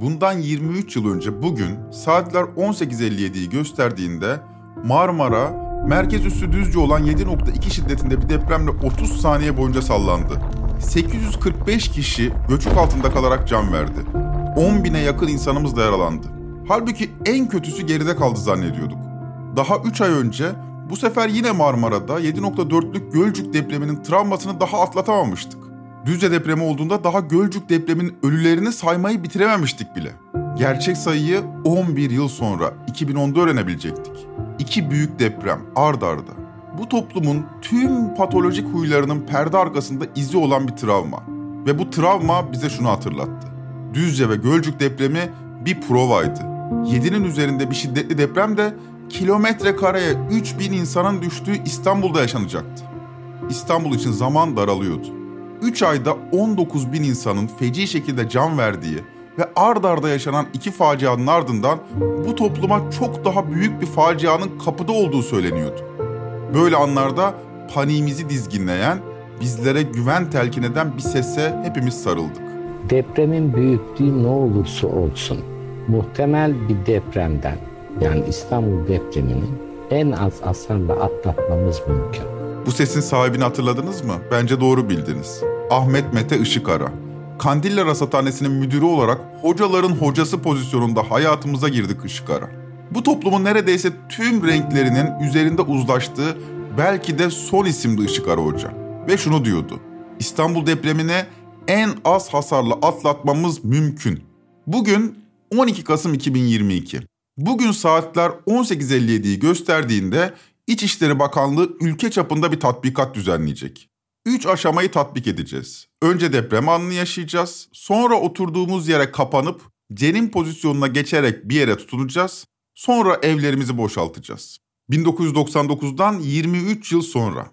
Bundan 23 yıl önce bugün saatler 18.57'yi gösterdiğinde Marmara merkez üssü düzce olan 7.2 şiddetinde bir depremle 30 saniye boyunca sallandı. 845 kişi göçük altında kalarak can verdi. 10 bine yakın insanımız da yaralandı. Halbuki en kötüsü geride kaldı zannediyorduk. Daha 3 ay önce bu sefer yine Marmara'da 7.4'lük Gölcük depreminin travmasını daha atlatamamıştık. Düzce depremi olduğunda daha Gölcük depreminin ölülerini saymayı bitirememiştik bile. Gerçek sayıyı 11 yıl sonra 2010'da öğrenebilecektik. İki büyük deprem ard arda. Bu toplumun tüm patolojik huylarının perde arkasında izi olan bir travma. Ve bu travma bize şunu hatırlattı. Düzce ve Gölcük depremi bir provaydı. 7'nin üzerinde bir şiddetli deprem de kilometre kareye 3000 insanın düştüğü İstanbul'da yaşanacaktı. İstanbul için zaman daralıyordu. 3 ayda 19 bin insanın feci şekilde can verdiği ve ard arda yaşanan iki facianın ardından bu topluma çok daha büyük bir facianın kapıda olduğu söyleniyordu. Böyle anlarda paniğimizi dizginleyen, bizlere güven telkin eden bir sese hepimiz sarıldık. Depremin büyüklüğü ne olursa olsun muhtemel bir depremden yani İstanbul depreminin en az hasarla atlatmamız mümkün. Bu sesin sahibini hatırladınız mı? Bence doğru bildiniz. Ahmet Mete Işıkara. Kandilli Rasathanesi'nin müdürü olarak hocaların hocası pozisyonunda hayatımıza girdik Işıkara. Bu toplumun neredeyse tüm renklerinin üzerinde uzlaştığı belki de son isimdi Işıkara Hoca. Ve şunu diyordu. İstanbul depremine en az hasarla atlatmamız mümkün. Bugün 12 Kasım 2022. Bugün saatler 18.57'yi gösterdiğinde İçişleri Bakanlığı ülke çapında bir tatbikat düzenleyecek. Üç aşamayı tatbik edeceğiz. Önce deprem anını yaşayacağız. Sonra oturduğumuz yere kapanıp cenin pozisyonuna geçerek bir yere tutunacağız. Sonra evlerimizi boşaltacağız. 1999'dan 23 yıl sonra.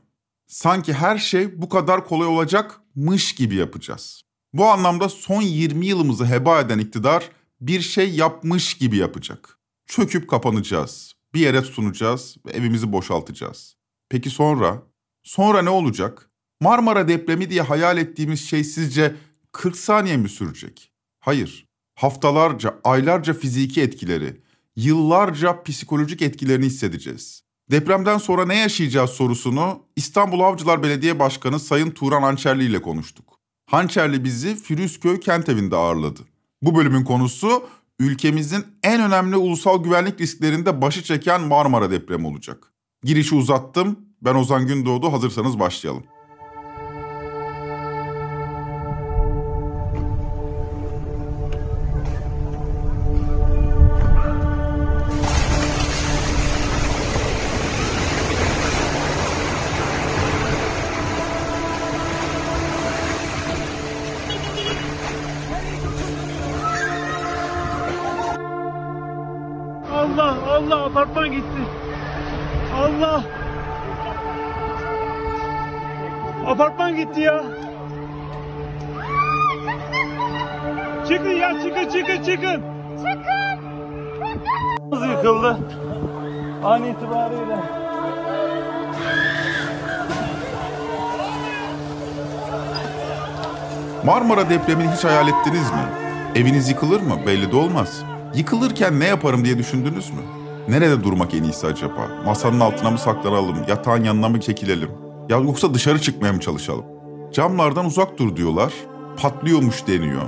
Sanki her şey bu kadar kolay olacakmış gibi yapacağız. Bu anlamda son 20 yılımızı heba eden iktidar bir şey yapmış gibi yapacak. Çöküp kapanacağız. Bir yere tutunacağız ve evimizi boşaltacağız. Peki sonra? Sonra ne olacak? Marmara depremi diye hayal ettiğimiz şey sizce 40 saniye mi sürecek? Hayır. Haftalarca, aylarca fiziki etkileri, yıllarca psikolojik etkilerini hissedeceğiz. Depremden sonra ne yaşayacağız sorusunu İstanbul Avcılar Belediye Başkanı Sayın Turan Hançerli ile konuştuk. Hançerli bizi Firuzköy kent evinde ağırladı. Bu bölümün konusu ülkemizin en önemli ulusal güvenlik risklerinde başı çeken Marmara depremi olacak. Girişi uzattım. Ben Ozan Gündoğdu. Hazırsanız başlayalım. An itibariyle. Marmara depremini hiç hayal ettiniz mi? Eviniz yıkılır mı? Belli de olmaz. Yıkılırken ne yaparım diye düşündünüz mü? Nerede durmak en iyisi acaba? Masanın altına mı saklanalım? Yatağın yanına mı çekilelim? Ya yoksa dışarı çıkmaya mı çalışalım? Camlardan uzak dur diyorlar. Patlıyormuş deniyor.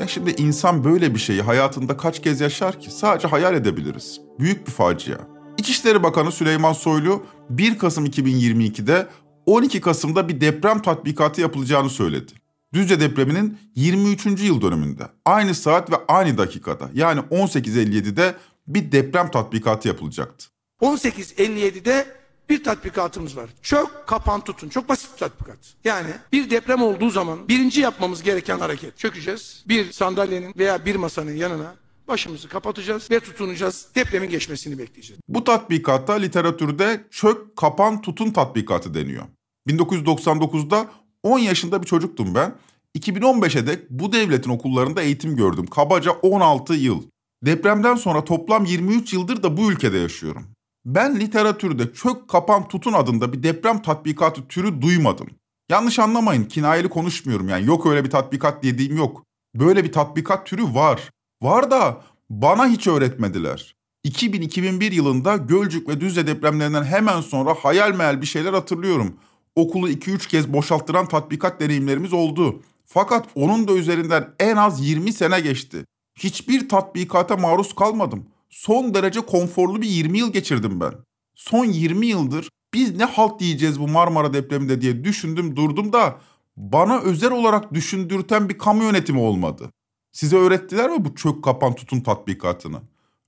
Ya şimdi insan böyle bir şeyi hayatında kaç kez yaşar ki? Sadece hayal edebiliriz. Büyük bir facia. İçişleri Bakanı Süleyman Soylu 1 Kasım 2022'de 12 Kasım'da bir deprem tatbikatı yapılacağını söyledi. Düzce depreminin 23. yıl dönümünde. Aynı saat ve aynı dakikada yani 18.57'de bir deprem tatbikatı yapılacaktı. 18.57'de bir tatbikatımız var. Çök, kapan, tutun. Çok basit bir tatbikat. Yani bir deprem olduğu zaman birinci yapmamız gereken hareket. Çökeceğiz. Bir sandalyenin veya bir masanın yanına başımızı kapatacağız ve tutunacağız. Depremin geçmesini bekleyeceğiz. Bu tatbikata literatürde çök, kapan, tutun tatbikatı deniyor. 1999'da 10 yaşında bir çocuktum ben. 2015'e dek bu devletin okullarında eğitim gördüm. Kabaca 16 yıl. Depremden sonra toplam 23 yıldır da bu ülkede yaşıyorum. Ben literatürde çök kapan tutun adında bir deprem tatbikatı türü duymadım. Yanlış anlamayın kinayeli konuşmuyorum yani yok öyle bir tatbikat dediğim yok. Böyle bir tatbikat türü var. Var da bana hiç öğretmediler. 2000-2001 yılında Gölcük ve Düzce depremlerinden hemen sonra hayal meyal bir şeyler hatırlıyorum. Okulu 2-3 kez boşalttıran tatbikat deneyimlerimiz oldu. Fakat onun da üzerinden en az 20 sene geçti. Hiçbir tatbikata maruz kalmadım. Son derece konforlu bir 20 yıl geçirdim ben. Son 20 yıldır biz ne halt diyeceğiz bu Marmara depreminde diye düşündüm durdum da bana özel olarak düşündürten bir kamu yönetimi olmadı. Size öğrettiler mi bu çök kapan tutun tatbikatını?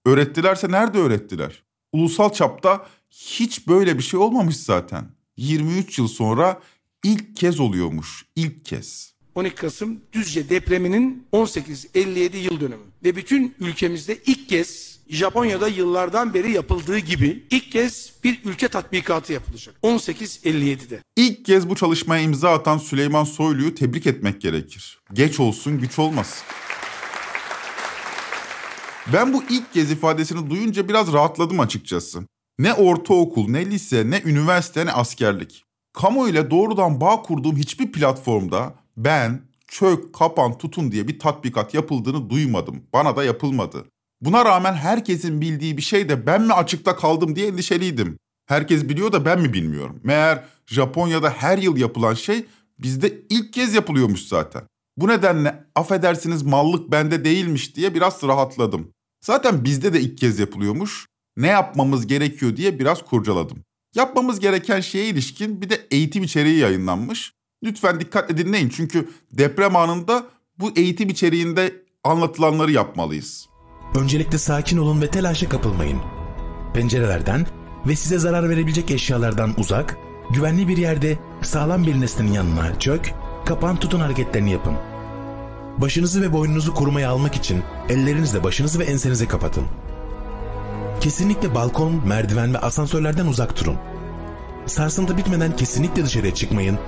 Öğrettilerse nerede öğrettiler? Ulusal çapta hiç böyle bir şey olmamış zaten. 23 yıl sonra ilk kez oluyormuş. ilk kez. 12 Kasım Düzce depreminin 1857 yıl dönümü ve bütün ülkemizde ilk kez Japonya'da yıllardan beri yapıldığı gibi ilk kez bir ülke tatbikatı yapılacak. 1857'de. İlk kez bu çalışmaya imza atan Süleyman Soylu'yu tebrik etmek gerekir. Geç olsun güç olmasın. Ben bu ilk kez ifadesini duyunca biraz rahatladım açıkçası. Ne ortaokul, ne lise, ne üniversite, ne askerlik. Kamu ile doğrudan bağ kurduğum hiçbir platformda ben çök, kapan, tutun diye bir tatbikat yapıldığını duymadım. Bana da yapılmadı. Buna rağmen herkesin bildiği bir şey de ben mi açıkta kaldım diye endişeliydim. Herkes biliyor da ben mi bilmiyorum. Meğer Japonya'da her yıl yapılan şey bizde ilk kez yapılıyormuş zaten. Bu nedenle affedersiniz mallık bende değilmiş diye biraz rahatladım. Zaten bizde de ilk kez yapılıyormuş. Ne yapmamız gerekiyor diye biraz kurcaladım. Yapmamız gereken şeye ilişkin bir de eğitim içeriği yayınlanmış. Lütfen dikkatle dinleyin çünkü deprem anında bu eğitim içeriğinde anlatılanları yapmalıyız. Öncelikle sakin olun ve telaşa kapılmayın. Pencerelerden ve size zarar verebilecek eşyalardan uzak, güvenli bir yerde sağlam bir nesnenin yanına çök, kapan tutun hareketlerini yapın. Başınızı ve boynunuzu korumaya almak için ellerinizle başınızı ve ensenize kapatın. Kesinlikle balkon, merdiven ve asansörlerden uzak durun. Sarsıntı bitmeden kesinlikle dışarıya çıkmayın.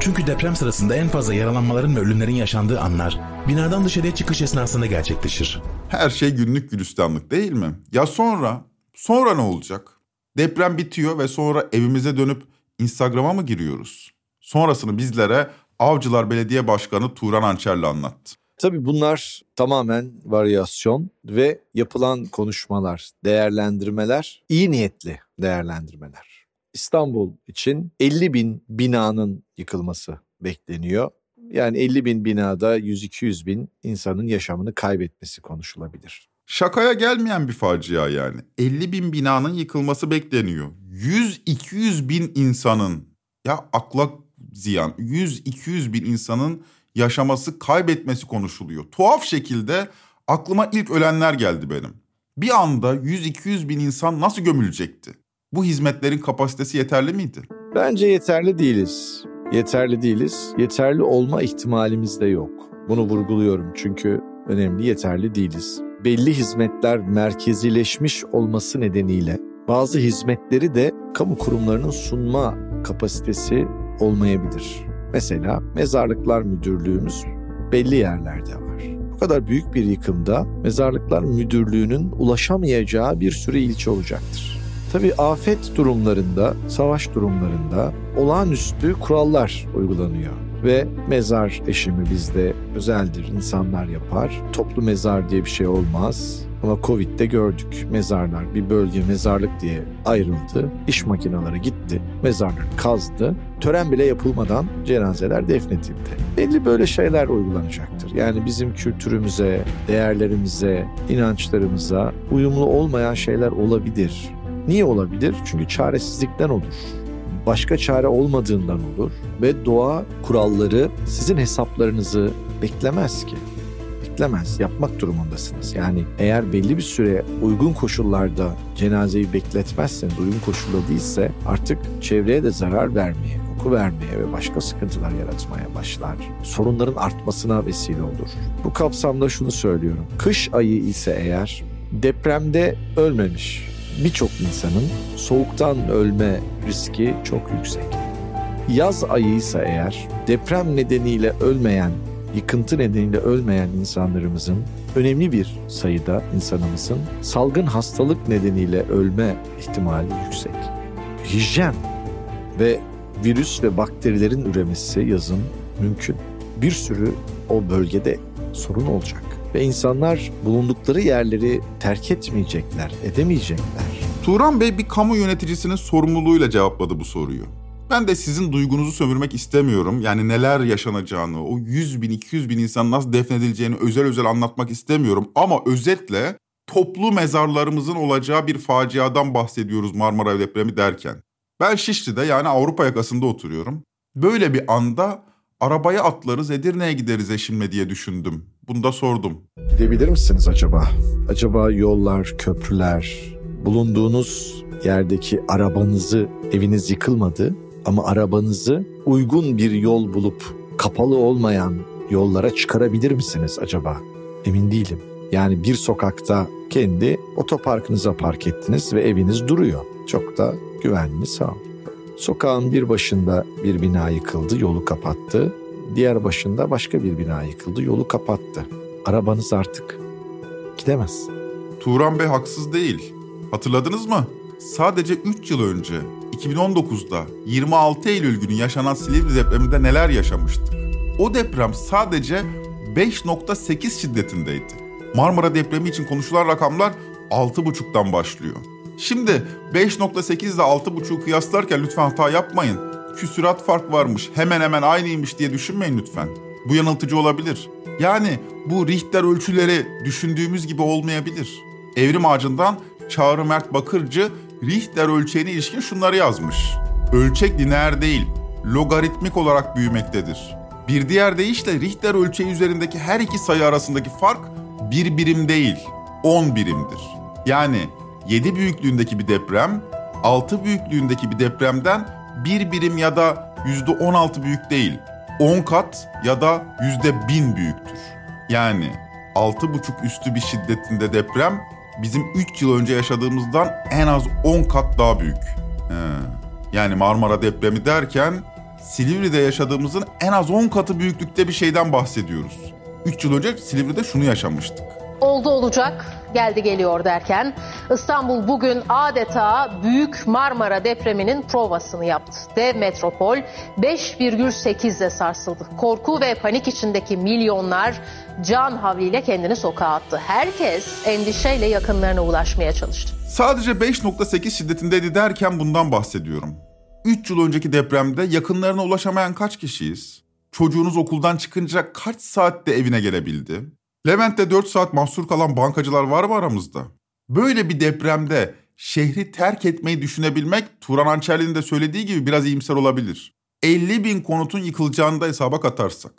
Çünkü deprem sırasında en fazla yaralanmaların ve ölümlerin yaşandığı anlar binadan dışarıya çıkış esnasında gerçekleşir. Her şey günlük gülistanlık değil mi? Ya sonra? Sonra ne olacak? Deprem bitiyor ve sonra evimize dönüp Instagram'a mı giriyoruz? Sonrasını bizlere Avcılar Belediye Başkanı Turan Ançerli anlattı. Tabii bunlar tamamen varyasyon ve yapılan konuşmalar, değerlendirmeler, iyi niyetli değerlendirmeler. İstanbul için 50 bin binanın yıkılması bekleniyor. Yani 50 bin binada 100-200 bin insanın yaşamını kaybetmesi konuşulabilir. Şakaya gelmeyen bir facia yani. 50 bin binanın yıkılması bekleniyor. 100-200 bin insanın ya akla ziyan 100-200 bin insanın yaşaması, kaybetmesi konuşuluyor. Tuhaf şekilde aklıma ilk ölenler geldi benim. Bir anda 100-200 bin insan nasıl gömülecekti? Bu hizmetlerin kapasitesi yeterli miydi? Bence yeterli değiliz. Yeterli değiliz. Yeterli olma ihtimalimiz de yok. Bunu vurguluyorum çünkü önemli yeterli değiliz. Belli hizmetler merkezileşmiş olması nedeniyle bazı hizmetleri de kamu kurumlarının sunma kapasitesi olmayabilir. Mesela mezarlıklar müdürlüğümüz belli yerlerde var. Bu kadar büyük bir yıkımda mezarlıklar müdürlüğünün ulaşamayacağı bir sürü ilçe olacaktır. Tabii afet durumlarında, savaş durumlarında olağanüstü kurallar uygulanıyor. Ve mezar eşimi bizde özeldir, insanlar yapar. Toplu mezar diye bir şey olmaz. Ama Covid'de gördük. Mezarlar bir bölge mezarlık diye ayrıldı. İş makineleri gitti. Mezarları kazdı. Tören bile yapılmadan cenazeler defnedildi. Belli böyle şeyler uygulanacaktır. Yani bizim kültürümüze, değerlerimize, inançlarımıza uyumlu olmayan şeyler olabilir. Niye olabilir? Çünkü çaresizlikten olur. Başka çare olmadığından olur ve doğa kuralları sizin hesaplarınızı beklemez ki. Beklemez, yapmak durumundasınız. Yani eğer belli bir süre uygun koşullarda cenazeyi bekletmezseniz, uygun koşulda değilse artık çevreye de zarar vermeye, koku vermeye ve başka sıkıntılar yaratmaya başlar. Sorunların artmasına vesile olur. Bu kapsamda şunu söylüyorum. Kış ayı ise eğer depremde ölmemiş birçok insanın soğuktan ölme riski çok yüksek. Yaz ayı ise eğer deprem nedeniyle ölmeyen, yıkıntı nedeniyle ölmeyen insanlarımızın önemli bir sayıda insanımızın salgın hastalık nedeniyle ölme ihtimali yüksek. Hijyen ve virüs ve bakterilerin üremesi yazın mümkün. Bir sürü o bölgede sorun olacak ve insanlar bulundukları yerleri terk etmeyecekler, edemeyecekler. Turan Bey bir kamu yöneticisinin sorumluluğuyla cevapladı bu soruyu. Ben de sizin duygunuzu sömürmek istemiyorum. Yani neler yaşanacağını, o 100 bin, 200 bin insan nasıl defnedileceğini özel özel anlatmak istemiyorum. Ama özetle toplu mezarlarımızın olacağı bir faciadan bahsediyoruz Marmara depremi derken. Ben Şişli'de yani Avrupa yakasında oturuyorum. Böyle bir anda arabaya atlarız Edirne'ye gideriz eşimle diye düşündüm. Bunu da sordum. Gidebilir misiniz acaba? Acaba yollar, köprüler, bulunduğunuz yerdeki arabanızı, eviniz yıkılmadı ama arabanızı uygun bir yol bulup kapalı olmayan yollara çıkarabilir misiniz acaba? Emin değilim. Yani bir sokakta kendi otoparkınıza park ettiniz ve eviniz duruyor. Çok da güvenli sağ olun. Sokağın bir başında bir bina yıkıldı, yolu kapattı. Diğer başında başka bir bina yıkıldı, yolu kapattı. Arabanız artık gidemez. Turan Bey haksız değil. Hatırladınız mı? Sadece 3 yıl önce 2019'da 26 Eylül günü yaşanan Silivri depreminde neler yaşamıştık? O deprem sadece 5.8 şiddetindeydi. Marmara depremi için konuşulan rakamlar 6.5'tan başlıyor. Şimdi 5.8 ile 6.5'u kıyaslarken lütfen hata yapmayın. Küsürat fark varmış, hemen hemen aynıymış diye düşünmeyin lütfen. Bu yanıltıcı olabilir. Yani bu Richter ölçüleri düşündüğümüz gibi olmayabilir. Evrim ağacından Çağrı Mert Bakırcı Richter ölçeğine ilişkin şunları yazmış. Ölçek lineer değil, logaritmik olarak büyümektedir. Bir diğer deyişle Richter ölçeği üzerindeki her iki sayı arasındaki fark bir birim değil, 10 birimdir. Yani 7 büyüklüğündeki bir deprem, 6 büyüklüğündeki bir depremden bir birim ya da %16 büyük değil, 10 kat ya da %1000 büyüktür. Yani 6,5 üstü bir şiddetinde deprem bizim 3 yıl önce yaşadığımızdan en az 10 kat daha büyük. He. Yani Marmara depremi derken Silivri'de yaşadığımızın en az 10 katı büyüklükte bir şeyden bahsediyoruz. 3 yıl önce Silivri'de şunu yaşamıştık. Oldu olacak, geldi geliyor derken İstanbul bugün adeta Büyük Marmara depreminin provasını yaptı. Dev metropol 5,8'de sarsıldı. Korku ve panik içindeki milyonlar can havliyle kendini sokağa attı. Herkes endişeyle yakınlarına ulaşmaya çalıştı. Sadece 5.8 şiddetindeydi derken bundan bahsediyorum. 3 yıl önceki depremde yakınlarına ulaşamayan kaç kişiyiz? Çocuğunuz okuldan çıkınca kaç saatte evine gelebildi? Levent'te 4 saat mahsur kalan bankacılar var mı aramızda? Böyle bir depremde şehri terk etmeyi düşünebilmek Turan Ançerli'nin de söylediği gibi biraz iyimser olabilir. 50 bin konutun yıkılacağını da hesaba katarsak.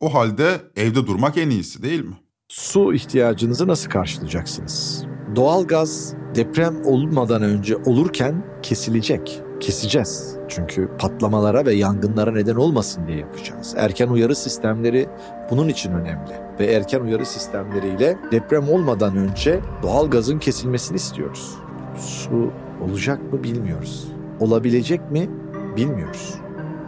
O halde evde durmak en iyisi değil mi? Su ihtiyacınızı nasıl karşılayacaksınız? Doğalgaz deprem olmadan önce olurken kesilecek. Keseceğiz. Çünkü patlamalara ve yangınlara neden olmasın diye yapacağız. Erken uyarı sistemleri bunun için önemli. Ve erken uyarı sistemleriyle deprem olmadan önce doğalgazın kesilmesini istiyoruz. Su olacak mı bilmiyoruz. Olabilecek mi bilmiyoruz.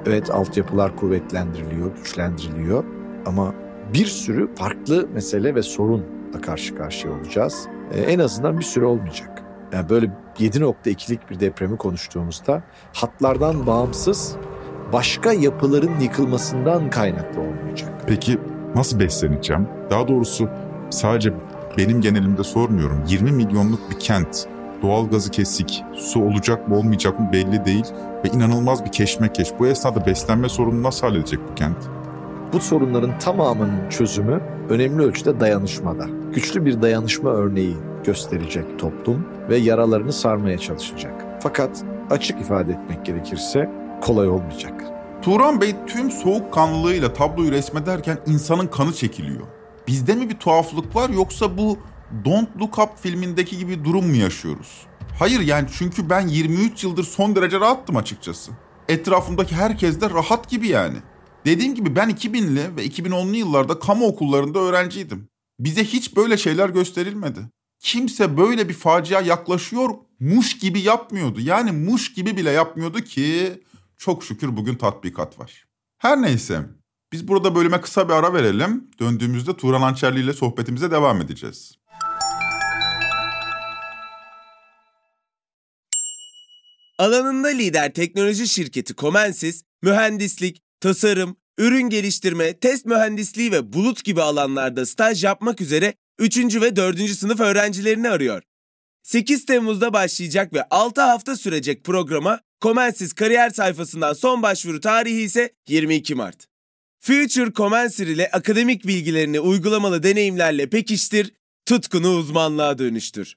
Evet altyapılar kuvvetlendiriliyor, güçlendiriliyor ama bir sürü farklı mesele ve sorunla karşı karşıya olacağız. Ee, en azından bir süre olmayacak. Yani böyle 7.2'lik bir depremi konuştuğumuzda hatlardan bağımsız başka yapıların yıkılmasından kaynaklı olmayacak. Peki nasıl besleneceğim? Daha doğrusu sadece benim genelimde sormuyorum. 20 milyonluk bir kent. Doğalgazı kesik, su olacak mı olmayacak mı belli değil ve inanılmaz bir keşmekeş. Bu esnada beslenme sorununu nasıl halledecek bu kent? Bu sorunların tamamının çözümü önemli ölçüde dayanışmada. Güçlü bir dayanışma örneği gösterecek toplum ve yaralarını sarmaya çalışacak. Fakat açık ifade etmek gerekirse kolay olmayacak. Turan Bey tüm soğukkanlılığıyla tabloyu resmederken insanın kanı çekiliyor. Bizde mi bir tuhaflık var yoksa bu Don't Look Up filmindeki gibi durum mu yaşıyoruz? Hayır yani çünkü ben 23 yıldır son derece rahattım açıkçası. Etrafımdaki herkes de rahat gibi yani. Dediğim gibi ben 2000'li ve 2010'lu yıllarda kamu okullarında öğrenciydim. Bize hiç böyle şeyler gösterilmedi. Kimse böyle bir facia yaklaşıyor muş gibi yapmıyordu. Yani muş gibi bile yapmıyordu ki çok şükür bugün tatbikat var. Her neyse biz burada bölüme kısa bir ara verelim. Döndüğümüzde Turan Ançerli ile sohbetimize devam edeceğiz. Alanında lider teknoloji şirketi Comensis, mühendislik, tasarım, ürün geliştirme, test mühendisliği ve bulut gibi alanlarda staj yapmak üzere 3. ve 4. sınıf öğrencilerini arıyor. 8 Temmuz'da başlayacak ve 6 hafta sürecek programa Comensis kariyer sayfasından son başvuru tarihi ise 22 Mart. Future Comensir ile akademik bilgilerini uygulamalı deneyimlerle pekiştir, tutkunu uzmanlığa dönüştür.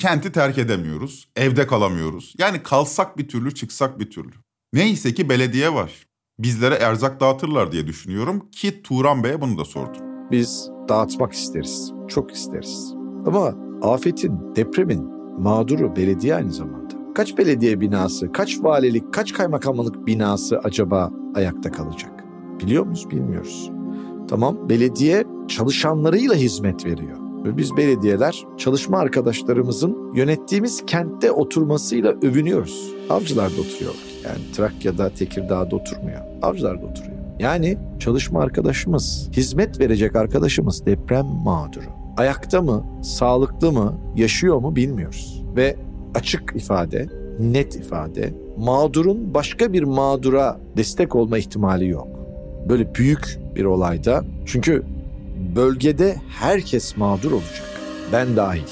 Kenti terk edemiyoruz, evde kalamıyoruz. Yani kalsak bir türlü, çıksak bir türlü. Neyse ki belediye var. Bizlere erzak dağıtırlar diye düşünüyorum ki Turan Bey'e bunu da sordum. Biz dağıtmak isteriz, çok isteriz. Ama afetin, depremin mağduru belediye aynı zamanda. Kaç belediye binası, kaç valilik, kaç kaymakamlık binası acaba ayakta kalacak? Biliyor muyuz? Bilmiyoruz. Tamam, belediye çalışanlarıyla hizmet veriyor. Biz belediyeler çalışma arkadaşlarımızın yönettiğimiz kentte oturmasıyla övünüyoruz. Avcılarda oturuyorlar. Yani Trakya'da, Tekirdağ'da oturmuyor. Avcılarda oturuyor. Yani çalışma arkadaşımız, hizmet verecek arkadaşımız deprem mağduru. Ayakta mı, sağlıklı mı, yaşıyor mu bilmiyoruz. Ve açık ifade, net ifade, mağdurun başka bir mağdura destek olma ihtimali yok. Böyle büyük bir olayda çünkü bölgede herkes mağdur olacak. Ben dahil.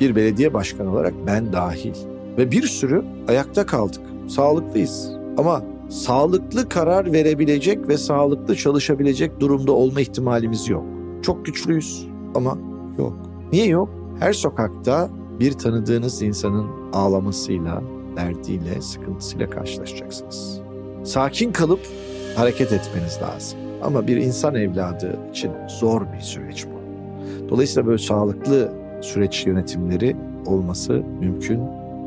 Bir belediye başkanı olarak ben dahil. Ve bir sürü ayakta kaldık. Sağlıklıyız. Ama sağlıklı karar verebilecek ve sağlıklı çalışabilecek durumda olma ihtimalimiz yok. Çok güçlüyüz ama yok. Niye yok? Her sokakta bir tanıdığınız insanın ağlamasıyla, derdiyle, sıkıntısıyla karşılaşacaksınız. Sakin kalıp hareket etmeniz lazım. Ama bir insan evladı için zor bir süreç bu. Dolayısıyla böyle sağlıklı süreç yönetimleri olması mümkün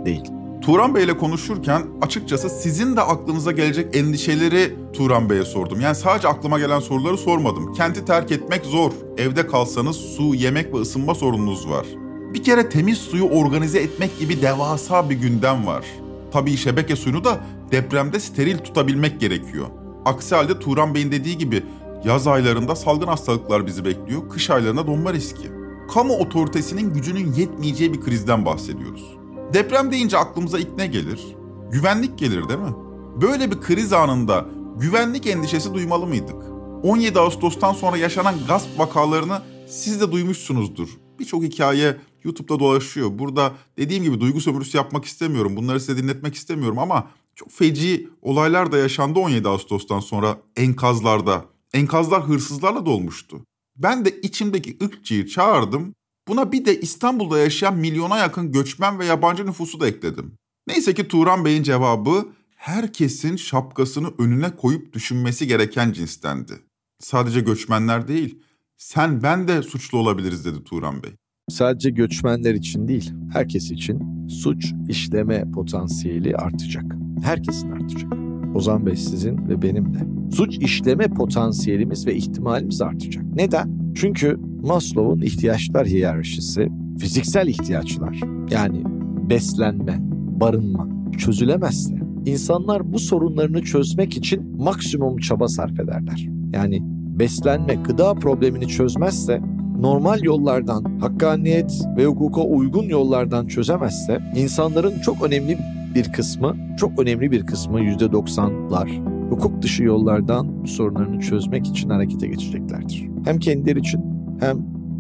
değil. Turan Bey ile konuşurken açıkçası sizin de aklınıza gelecek endişeleri Turan Bey'e sordum. Yani sadece aklıma gelen soruları sormadım. Kenti terk etmek zor. Evde kalsanız su, yemek ve ısınma sorununuz var. Bir kere temiz suyu organize etmek gibi devasa bir gündem var. Tabii şebeke suyunu da depremde steril tutabilmek gerekiyor. Aksi halde Turan Bey'in dediği gibi yaz aylarında salgın hastalıklar bizi bekliyor, kış aylarında donma riski. Kamu otoritesinin gücünün yetmeyeceği bir krizden bahsediyoruz. Deprem deyince aklımıza ilk ne gelir? Güvenlik gelir değil mi? Böyle bir kriz anında güvenlik endişesi duymalı mıydık? 17 Ağustos'tan sonra yaşanan gasp vakalarını siz de duymuşsunuzdur. Birçok hikaye YouTube'da dolaşıyor. Burada dediğim gibi duygu sömürüsü yapmak istemiyorum. Bunları size dinletmek istemiyorum ama çok feci olaylar da yaşandı 17 Ağustos'tan sonra enkazlarda. Enkazlar hırsızlarla dolmuştu. Ben de içimdeki ırkçıyı çağırdım. Buna bir de İstanbul'da yaşayan milyona yakın göçmen ve yabancı nüfusu da ekledim. Neyse ki Turan Bey'in cevabı herkesin şapkasını önüne koyup düşünmesi gereken cinstendi. Sadece göçmenler değil, sen ben de suçlu olabiliriz dedi Turan Bey. Sadece göçmenler için değil, herkes için suç işleme potansiyeli artacak. Herkesin artacak. Ozan Bey sizin ve benim de. Suç işleme potansiyelimiz ve ihtimalimiz artacak. Neden? Çünkü Maslow'un ihtiyaçlar hiyerarşisi fiziksel ihtiyaçlar yani beslenme, barınma çözülemezse insanlar bu sorunlarını çözmek için maksimum çaba sarf ederler. Yani beslenme, gıda problemini çözmezse normal yollardan, hakkaniyet ve hukuka uygun yollardan çözemezse insanların çok önemli bir kısmı, çok önemli bir kısmı %90'lar hukuk dışı yollardan bu sorunlarını çözmek için harekete geçeceklerdir. Hem kendileri için hem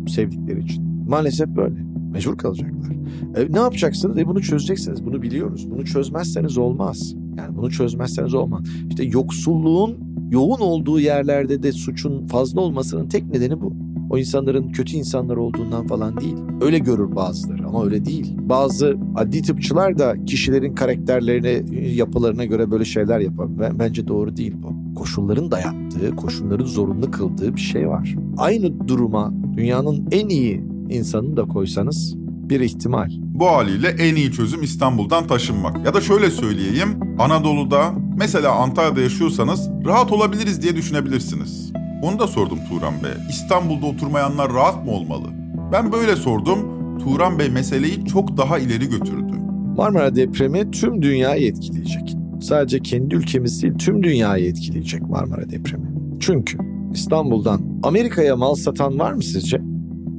sevdikleri için. Maalesef böyle. Mecbur kalacaklar. E, ne yapacaksınız? E, bunu çözeceksiniz. Bunu biliyoruz. Bunu çözmezseniz olmaz. Yani bunu çözmezseniz olmaz. İşte yoksulluğun yoğun olduğu yerlerde de suçun fazla olmasının tek nedeni bu. O insanların kötü insanlar olduğundan falan değil. Öyle görür bazıları ama öyle değil. Bazı adli tıpçılar da kişilerin karakterlerine, yapılarına göre böyle şeyler yapar. Bence doğru değil bu. Koşulların dayattığı, koşulların zorunlu kıldığı bir şey var. Aynı duruma dünyanın en iyi insanını da koysanız bir ihtimal. Bu haliyle en iyi çözüm İstanbul'dan taşınmak. Ya da şöyle söyleyeyim, Anadolu'da mesela Antalya'da yaşıyorsanız rahat olabiliriz diye düşünebilirsiniz. Onu da sordum Turan Bey. İstanbul'da oturmayanlar rahat mı olmalı? Ben böyle sordum. Turan Bey meseleyi çok daha ileri götürdü. Marmara depremi tüm dünyayı etkileyecek. Sadece kendi ülkemiz değil tüm dünyayı etkileyecek Marmara depremi. Çünkü İstanbul'dan Amerika'ya mal satan var mı sizce?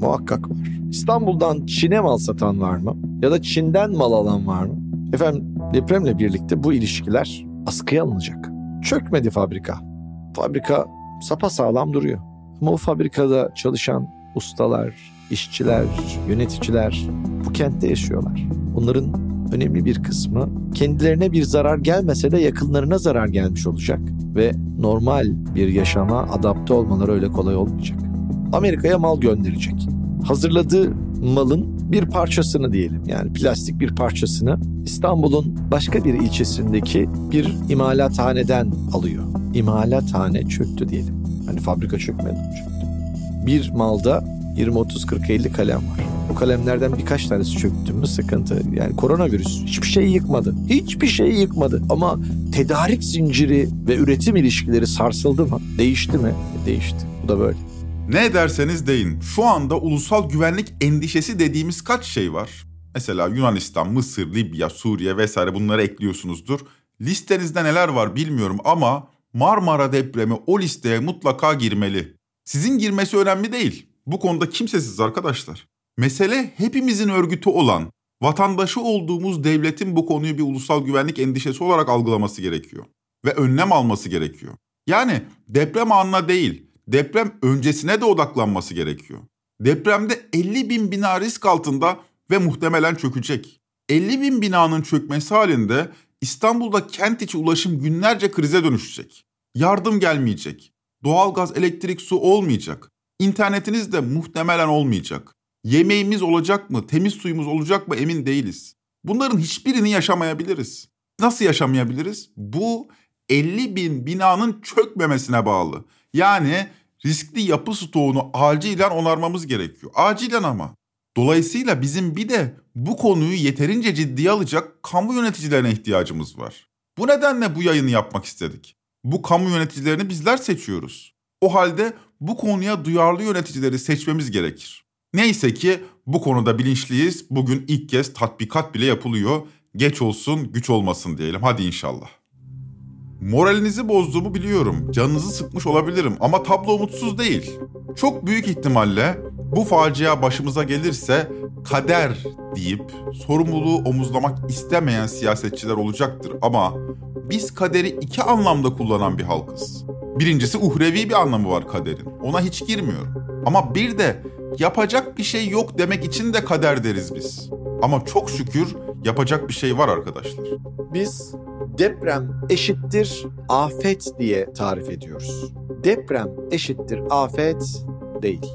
Muhakkak var. İstanbul'dan Çin'e mal satan var mı? Ya da Çin'den mal alan var mı? Efendim depremle birlikte bu ilişkiler askıya alınacak. Çökmedi fabrika. Fabrika sapa sağlam duruyor. Ama o fabrikada çalışan ustalar, işçiler, yöneticiler bu kentte yaşıyorlar. Onların önemli bir kısmı kendilerine bir zarar gelmese de yakınlarına zarar gelmiş olacak ve normal bir yaşama adapte olmaları öyle kolay olmayacak. Amerika'ya mal gönderecek. Hazırladığı malın bir parçasını diyelim yani plastik bir parçasını İstanbul'un başka bir ilçesindeki bir imalathaneden alıyor. İmalathane çöktü diyelim. Hani fabrika çökmedi çöktü. Bir malda 20 30 40 50 kalem var. O kalemlerden birkaç tanesi çöktü mü sıkıntı. Yani koronavirüs hiçbir şeyi yıkmadı. Hiçbir şeyi yıkmadı. Ama tedarik zinciri ve üretim ilişkileri sarsıldı mı? Değişti mi? Değişti. Bu da böyle. Ne derseniz deyin. Şu anda ulusal güvenlik endişesi dediğimiz kaç şey var? Mesela Yunanistan, Mısır, Libya, Suriye vesaire bunları ekliyorsunuzdur. Listenizde neler var bilmiyorum ama Marmara depremi o listeye mutlaka girmeli. Sizin girmesi önemli değil. Bu konuda kimsesiz arkadaşlar. Mesele hepimizin örgütü olan, vatandaşı olduğumuz devletin bu konuyu bir ulusal güvenlik endişesi olarak algılaması gerekiyor. Ve önlem alması gerekiyor. Yani deprem anına değil, deprem öncesine de odaklanması gerekiyor. Depremde 50 bin bina risk altında ve muhtemelen çökecek. 50 bin binanın çökmesi halinde İstanbul'da kent içi ulaşım günlerce krize dönüşecek. Yardım gelmeyecek. Doğalgaz, elektrik, su olmayacak. İnternetiniz de muhtemelen olmayacak. Yemeğimiz olacak mı, temiz suyumuz olacak mı emin değiliz. Bunların hiçbirini yaşamayabiliriz. Nasıl yaşamayabiliriz? Bu 50 bin binanın çökmemesine bağlı. Yani riskli yapı stoğunu acilen onarmamız gerekiyor. Acilen ama. Dolayısıyla bizim bir de bu konuyu yeterince ciddiye alacak kamu yöneticilerine ihtiyacımız var. Bu nedenle bu yayını yapmak istedik. Bu kamu yöneticilerini bizler seçiyoruz. O halde bu konuya duyarlı yöneticileri seçmemiz gerekir. Neyse ki bu konuda bilinçliyiz. Bugün ilk kez tatbikat bile yapılıyor. Geç olsun, güç olmasın diyelim. Hadi inşallah. Moralinizi bozduğumu biliyorum. Canınızı sıkmış olabilirim ama tablo umutsuz değil. Çok büyük ihtimalle bu facia başımıza gelirse kader deyip sorumluluğu omuzlamak istemeyen siyasetçiler olacaktır ama biz kaderi iki anlamda kullanan bir halkız. Birincisi uhrevi bir anlamı var kaderin. Ona hiç girmiyorum. Ama bir de yapacak bir şey yok demek için de kader deriz biz. Ama çok şükür yapacak bir şey var arkadaşlar. Biz deprem eşittir afet diye tarif ediyoruz. Deprem eşittir afet değil.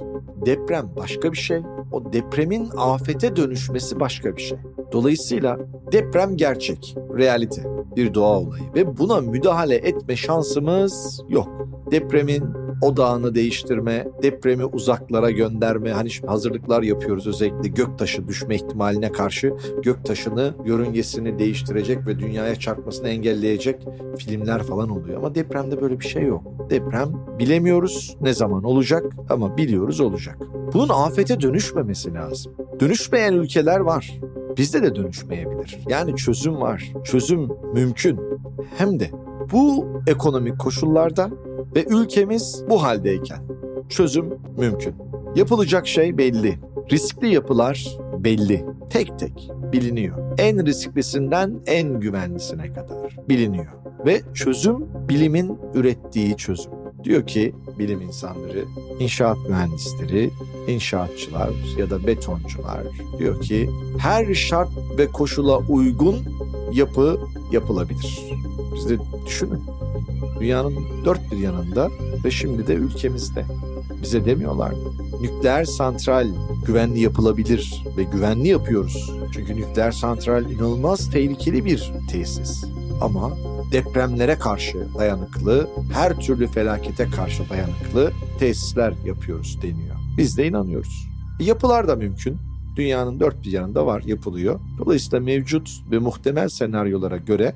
Deprem başka bir şey, o depremin afete dönüşmesi başka bir şey. Dolayısıyla deprem gerçek, realite, bir doğa olayı ve buna müdahale etme şansımız yok. Depremin odağını değiştirme, depremi uzaklara gönderme. Hani şimdi hazırlıklar yapıyoruz özellikle göktaşı düşme ihtimaline karşı göktaşını, yörüngesini değiştirecek ve dünyaya çarpmasını engelleyecek filmler falan oluyor. Ama depremde böyle bir şey yok. Deprem bilemiyoruz ne zaman olacak ama biliyoruz olacak. Bunun afete dönüşmemesi lazım. Dönüşmeyen ülkeler var. Bizde de dönüşmeyebilir. Yani çözüm var. Çözüm mümkün. Hem de bu ekonomik koşullarda ve ülkemiz bu haldeyken çözüm mümkün. Yapılacak şey belli. Riskli yapılar belli. Tek tek biliniyor. En risklisinden en güvenlisine kadar biliniyor. Ve çözüm bilimin ürettiği çözüm. Diyor ki bilim insanları, inşaat mühendisleri, inşaatçılar ya da betoncular diyor ki her şart ve koşula uygun yapı yapılabilir. Siz de düşünün. Dünyanın dört bir yanında ve şimdi de ülkemizde. Bize demiyorlar mı? Nükleer santral güvenli yapılabilir ve güvenli yapıyoruz. Çünkü nükleer santral inanılmaz tehlikeli bir tesis. Ama depremlere karşı dayanıklı, her türlü felakete karşı dayanıklı tesisler yapıyoruz deniyor. Biz de inanıyoruz. Yapılar da mümkün. Dünyanın dört bir yanında var, yapılıyor. Dolayısıyla mevcut ve muhtemel senaryolara göre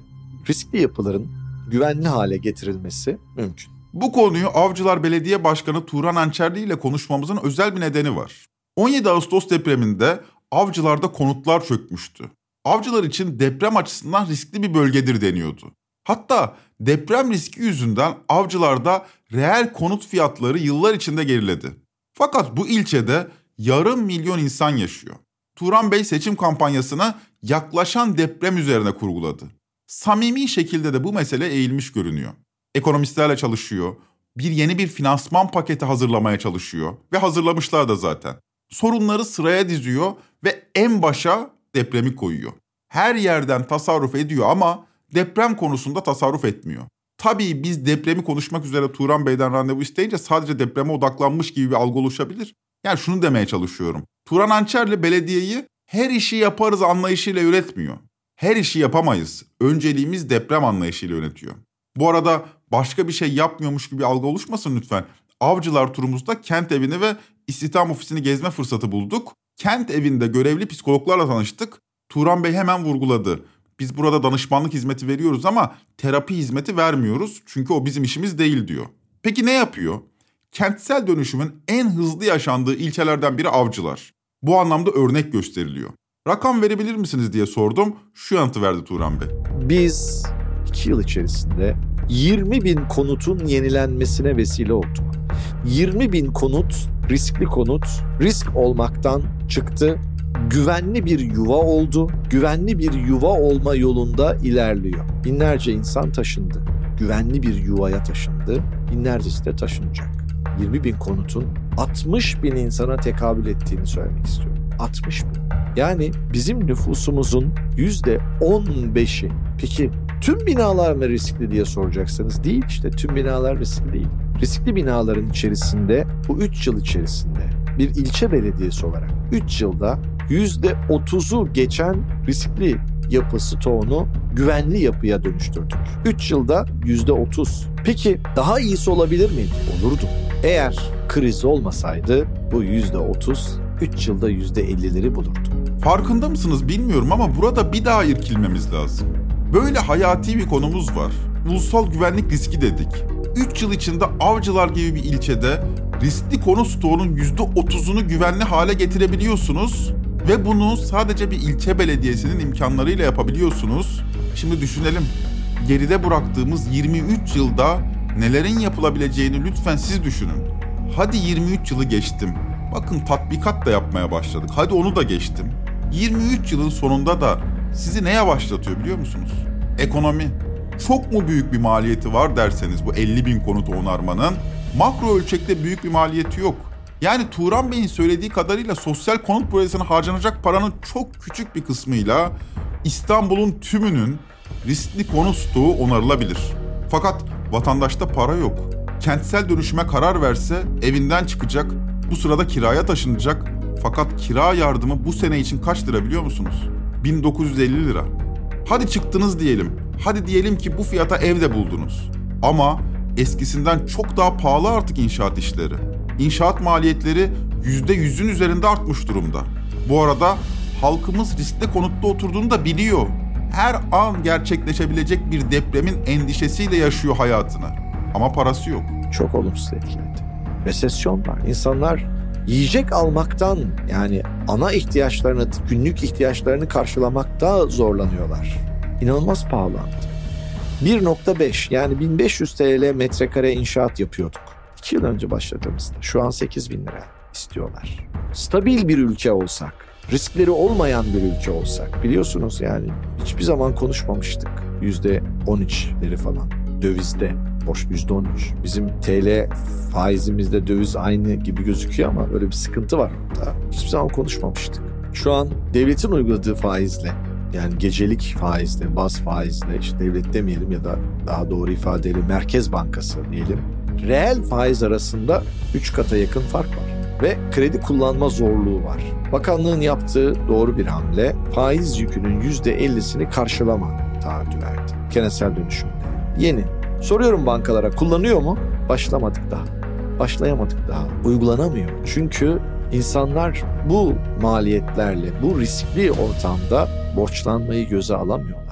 riskli yapıların güvenli hale getirilmesi mümkün. Bu konuyu Avcılar Belediye Başkanı Turan Ançerli ile konuşmamızın özel bir nedeni var. 17 Ağustos depreminde Avcılar'da konutlar çökmüştü. Avcılar için deprem açısından riskli bir bölgedir deniyordu. Hatta deprem riski yüzünden avcılarda reel konut fiyatları yıllar içinde geriledi. Fakat bu ilçede yarım milyon insan yaşıyor. Turan Bey seçim kampanyasını yaklaşan deprem üzerine kurguladı. Samimi şekilde de bu mesele eğilmiş görünüyor. Ekonomistlerle çalışıyor, bir yeni bir finansman paketi hazırlamaya çalışıyor ve hazırlamışlar da zaten. Sorunları sıraya diziyor ve en başa depremi koyuyor. Her yerden tasarruf ediyor ama deprem konusunda tasarruf etmiyor. Tabii biz depremi konuşmak üzere Turan Bey'den randevu isteyince sadece depreme odaklanmış gibi bir algı oluşabilir. Yani şunu demeye çalışıyorum. Turan Ançerli belediyeyi her işi yaparız anlayışıyla üretmiyor. Her işi yapamayız. Önceliğimiz deprem anlayışıyla yönetiyor. Bu arada başka bir şey yapmıyormuş gibi algı oluşmasın lütfen. Avcılar turumuzda kent evini ve istihdam ofisini gezme fırsatı bulduk. Kent evinde görevli psikologlarla tanıştık. Turan Bey hemen vurguladı. Biz burada danışmanlık hizmeti veriyoruz ama terapi hizmeti vermiyoruz. Çünkü o bizim işimiz değil diyor. Peki ne yapıyor? Kentsel dönüşümün en hızlı yaşandığı ilçelerden biri Avcılar. Bu anlamda örnek gösteriliyor. Rakam verebilir misiniz diye sordum. Şu yanıtı verdi Turan Bey. Biz 2 yıl içerisinde 20 bin konutun yenilenmesine vesile olduk. 20 bin konut, riskli konut, risk olmaktan çıktı güvenli bir yuva oldu. Güvenli bir yuva olma yolunda ilerliyor. Binlerce insan taşındı. Güvenli bir yuvaya taşındı. Binlercesi de taşınacak. 20 bin konutun 60 bin insana tekabül ettiğini söylemek istiyorum. 60 bin. Yani bizim nüfusumuzun yüzde 15'i. Peki tüm binalar mı riskli diye soracaksınız. Değil işte tüm binalar riskli değil. Riskli binaların içerisinde bu 3 yıl içerisinde bir ilçe belediyesi olarak 3 yılda %30'u geçen riskli yapı stoğunu güvenli yapıya dönüştürdük. 3 yılda %30. Peki daha iyisi olabilir miydi? Olurdu. Eğer kriz olmasaydı bu %30 3 yılda %50'leri bulurdu. Farkında mısınız bilmiyorum ama burada bir daha irkilmemiz lazım. Böyle hayati bir konumuz var. Ulusal güvenlik riski dedik. 3 yıl içinde Avcılar gibi bir ilçede riskli konu stoğunun %30'unu güvenli hale getirebiliyorsunuz ve bunu sadece bir ilçe belediyesinin imkanlarıyla yapabiliyorsunuz. Şimdi düşünelim. Geride bıraktığımız 23 yılda nelerin yapılabileceğini lütfen siz düşünün. Hadi 23 yılı geçtim. Bakın tatbikat da yapmaya başladık. Hadi onu da geçtim. 23 yılın sonunda da sizi neye başlatıyor biliyor musunuz? Ekonomi. Çok mu büyük bir maliyeti var derseniz bu 50 bin konut onarmanın makro ölçekte büyük bir maliyeti yok. Yani Turan Bey'in söylediği kadarıyla sosyal konut projesine harcanacak paranın çok küçük bir kısmıyla İstanbul'un tümünün riskli konut stoğu onarılabilir. Fakat vatandaşta para yok. Kentsel dönüşüme karar verse evinden çıkacak, bu sırada kiraya taşınacak. Fakat kira yardımı bu sene için kaç lira biliyor musunuz? 1950 lira. Hadi çıktınız diyelim. Hadi diyelim ki bu fiyata evde buldunuz. Ama eskisinden çok daha pahalı artık inşaat işleri. İnşaat maliyetleri %100'ün üzerinde artmış durumda. Bu arada halkımız riskli konutta oturduğunu da biliyor. Her an gerçekleşebilecek bir depremin endişesiyle yaşıyor hayatını. Ama parası yok. Çok olumsuz etkiledi. Resesyon var. İnsanlar yiyecek almaktan yani ana ihtiyaçlarını, günlük ihtiyaçlarını karşılamakta zorlanıyorlar. İnanılmaz pahalandı. 1.5 yani 1500 TL metrekare inşaat yapıyorduk. 2 yıl önce başladığımızda şu an 8 bin lira istiyorlar. Stabil bir ülke olsak, riskleri olmayan bir ülke olsak biliyorsunuz yani hiçbir zaman konuşmamıştık. Yüzde 13'leri falan dövizde boş yüzde 13. Bizim TL faizimizde döviz aynı gibi gözüküyor ama böyle bir sıkıntı var orada. Hiçbir zaman konuşmamıştık. Şu an devletin uyguladığı faizle yani gecelik faizle, baz faizle, işte devlet demeyelim ya da daha doğru ifadeyle Merkez Bankası diyelim. Reel faiz arasında 3 kata yakın fark var ve kredi kullanma zorluğu var. Bakanlığın yaptığı doğru bir hamle faiz yükünün %50'sini karşılama taahhüdü verdi. Kenetsel dönüşümde. Yeni. Soruyorum bankalara kullanıyor mu? Başlamadık daha. Başlayamadık daha. Uygulanamıyor. Çünkü insanlar bu maliyetlerle, bu riskli ortamda borçlanmayı göze alamıyorlar.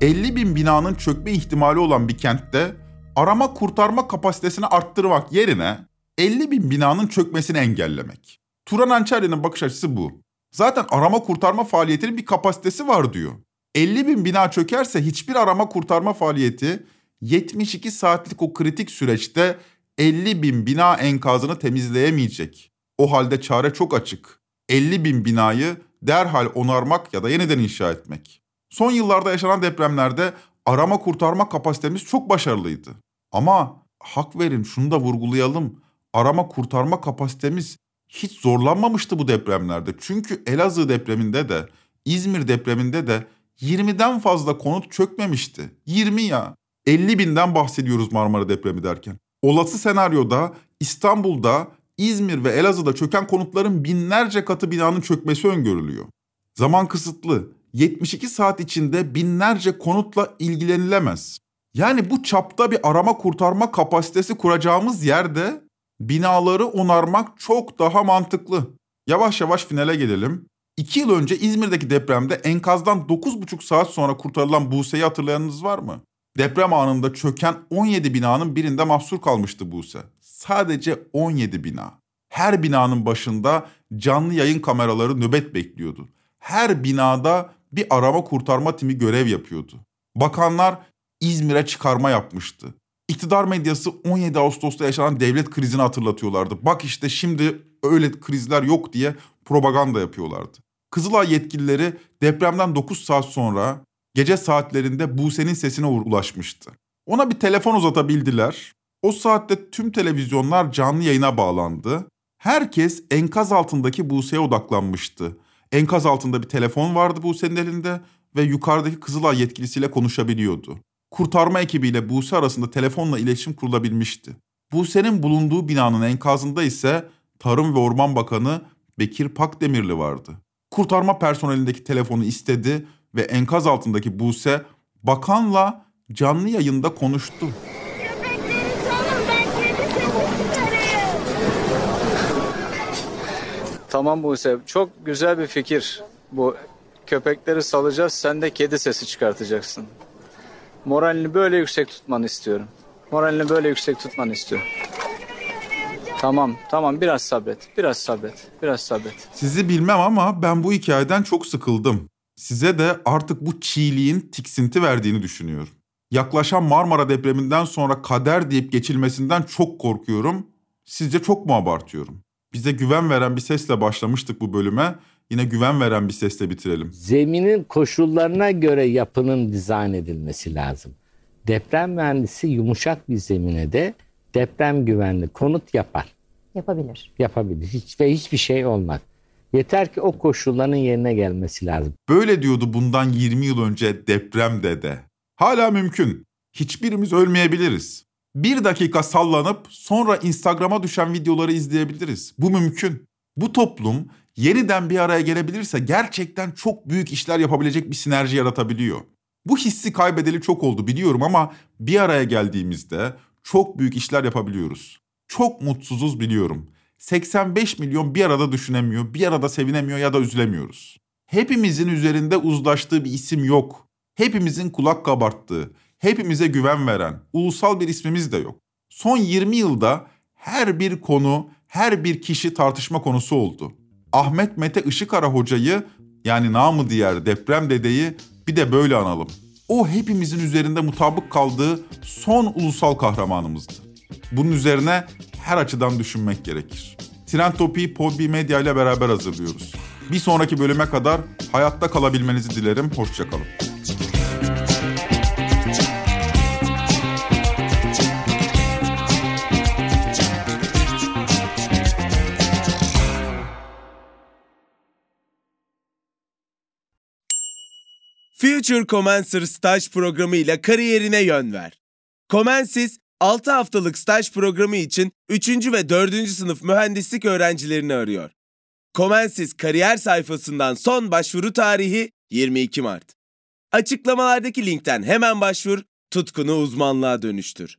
50 bin binanın çökme ihtimali olan bir kentte arama kurtarma kapasitesini arttırmak yerine 50 bin binanın çökmesini engellemek. Turan Ançerli'nin bakış açısı bu. Zaten arama kurtarma faaliyetinin bir kapasitesi var diyor. 50 bin bina çökerse hiçbir arama kurtarma faaliyeti 72 saatlik o kritik süreçte 50 bin bina enkazını temizleyemeyecek. O halde çare çok açık. 50 bin binayı derhal onarmak ya da yeniden inşa etmek. Son yıllarda yaşanan depremlerde arama kurtarma kapasitemiz çok başarılıydı. Ama hak verin şunu da vurgulayalım. Arama kurtarma kapasitemiz hiç zorlanmamıştı bu depremlerde. Çünkü Elazığ depreminde de İzmir depreminde de 20'den fazla konut çökmemişti. 20 ya. 50 binden bahsediyoruz Marmara depremi derken. Olası senaryoda İstanbul'da, İzmir ve Elazığ'da çöken konutların binlerce katı binanın çökmesi öngörülüyor. Zaman kısıtlı. 72 saat içinde binlerce konutla ilgilenilemez. Yani bu çapta bir arama kurtarma kapasitesi kuracağımız yerde binaları onarmak çok daha mantıklı. Yavaş yavaş finale gelelim. İki yıl önce İzmir'deki depremde enkazdan 9,5 saat sonra kurtarılan Buse'yi hatırlayanınız var mı? Deprem anında çöken 17 binanın birinde mahsur kalmıştı Buse. Sadece 17 bina. Her binanın başında canlı yayın kameraları nöbet bekliyordu. Her binada bir arama kurtarma timi görev yapıyordu. Bakanlar İzmir'e çıkarma yapmıştı. İktidar medyası 17 Ağustos'ta yaşanan devlet krizini hatırlatıyorlardı. Bak işte şimdi öyle krizler yok diye propaganda yapıyorlardı. Kızılay yetkilileri depremden 9 saat sonra gece saatlerinde Buse'nin sesine ulaşmıştı. Ona bir telefon uzatabildiler. O saatte tüm televizyonlar canlı yayına bağlandı. Herkes enkaz altındaki Buse'ye odaklanmıştı. Enkaz altında bir telefon vardı Buse'nin elinde ve yukarıdaki Kızılay yetkilisiyle konuşabiliyordu. Kurtarma ekibiyle Buse arasında telefonla iletişim kurulabilmişti. Buse'nin bulunduğu binanın enkazında ise Tarım ve Orman Bakanı Bekir Pakdemirli vardı. Kurtarma personelindeki telefonu istedi ve enkaz altındaki Buse bakanla canlı yayında konuştu. Tamam Buse çok güzel bir fikir. Bu köpekleri salacağız sen de kedi sesi çıkartacaksın. Moralini böyle yüksek tutmanı istiyorum. Moralini böyle yüksek tutmanı istiyorum. Tamam, tamam biraz sabret. Biraz sabret. Biraz sabret. Sizi bilmem ama ben bu hikayeden çok sıkıldım. Size de artık bu çiğliğin tiksinti verdiğini düşünüyorum. Yaklaşan Marmara depreminden sonra kader deyip geçilmesinden çok korkuyorum. Sizce çok mu abartıyorum? Bize güven veren bir sesle başlamıştık bu bölüme. Yine güven veren bir sesle bitirelim. Zeminin koşullarına göre yapının dizayn edilmesi lazım. Deprem mühendisi yumuşak bir zemine de deprem güvenli konut yapar. Yapabilir. Yapabilir. Hiç ve hiçbir şey olmaz. Yeter ki o koşulların yerine gelmesi lazım. Böyle diyordu bundan 20 yıl önce deprem dede. Hala mümkün. Hiçbirimiz ölmeyebiliriz. Bir dakika sallanıp sonra Instagram'a düşen videoları izleyebiliriz. Bu mümkün. Bu toplum yeniden bir araya gelebilirse gerçekten çok büyük işler yapabilecek bir sinerji yaratabiliyor. Bu hissi kaybedeli çok oldu biliyorum ama bir araya geldiğimizde çok büyük işler yapabiliyoruz. Çok mutsuzuz biliyorum. 85 milyon bir arada düşünemiyor, bir arada sevinemiyor ya da üzülemiyoruz. Hepimizin üzerinde uzlaştığı bir isim yok. Hepimizin kulak kabarttığı, hepimize güven veren, ulusal bir ismimiz de yok. Son 20 yılda her bir konu, her bir kişi tartışma konusu oldu. Ahmet Mete Işıkara hocayı yani namı diğer deprem dedeyi bir de böyle analım. O hepimizin üzerinde mutabık kaldığı son ulusal kahramanımızdı. Bunun üzerine her açıdan düşünmek gerekir. Trend Topi'yi Podbi Medya ile beraber hazırlıyoruz. Bir sonraki bölüme kadar hayatta kalabilmenizi dilerim. Hoşçakalın. Future Commencer staj programı ile kariyerine yön ver. Comensis 6 haftalık staj programı için 3. ve 4. sınıf mühendislik öğrencilerini arıyor. Comensis kariyer sayfasından son başvuru tarihi 22 Mart. Açıklamalardaki linkten hemen başvur, tutkunu uzmanlığa dönüştür.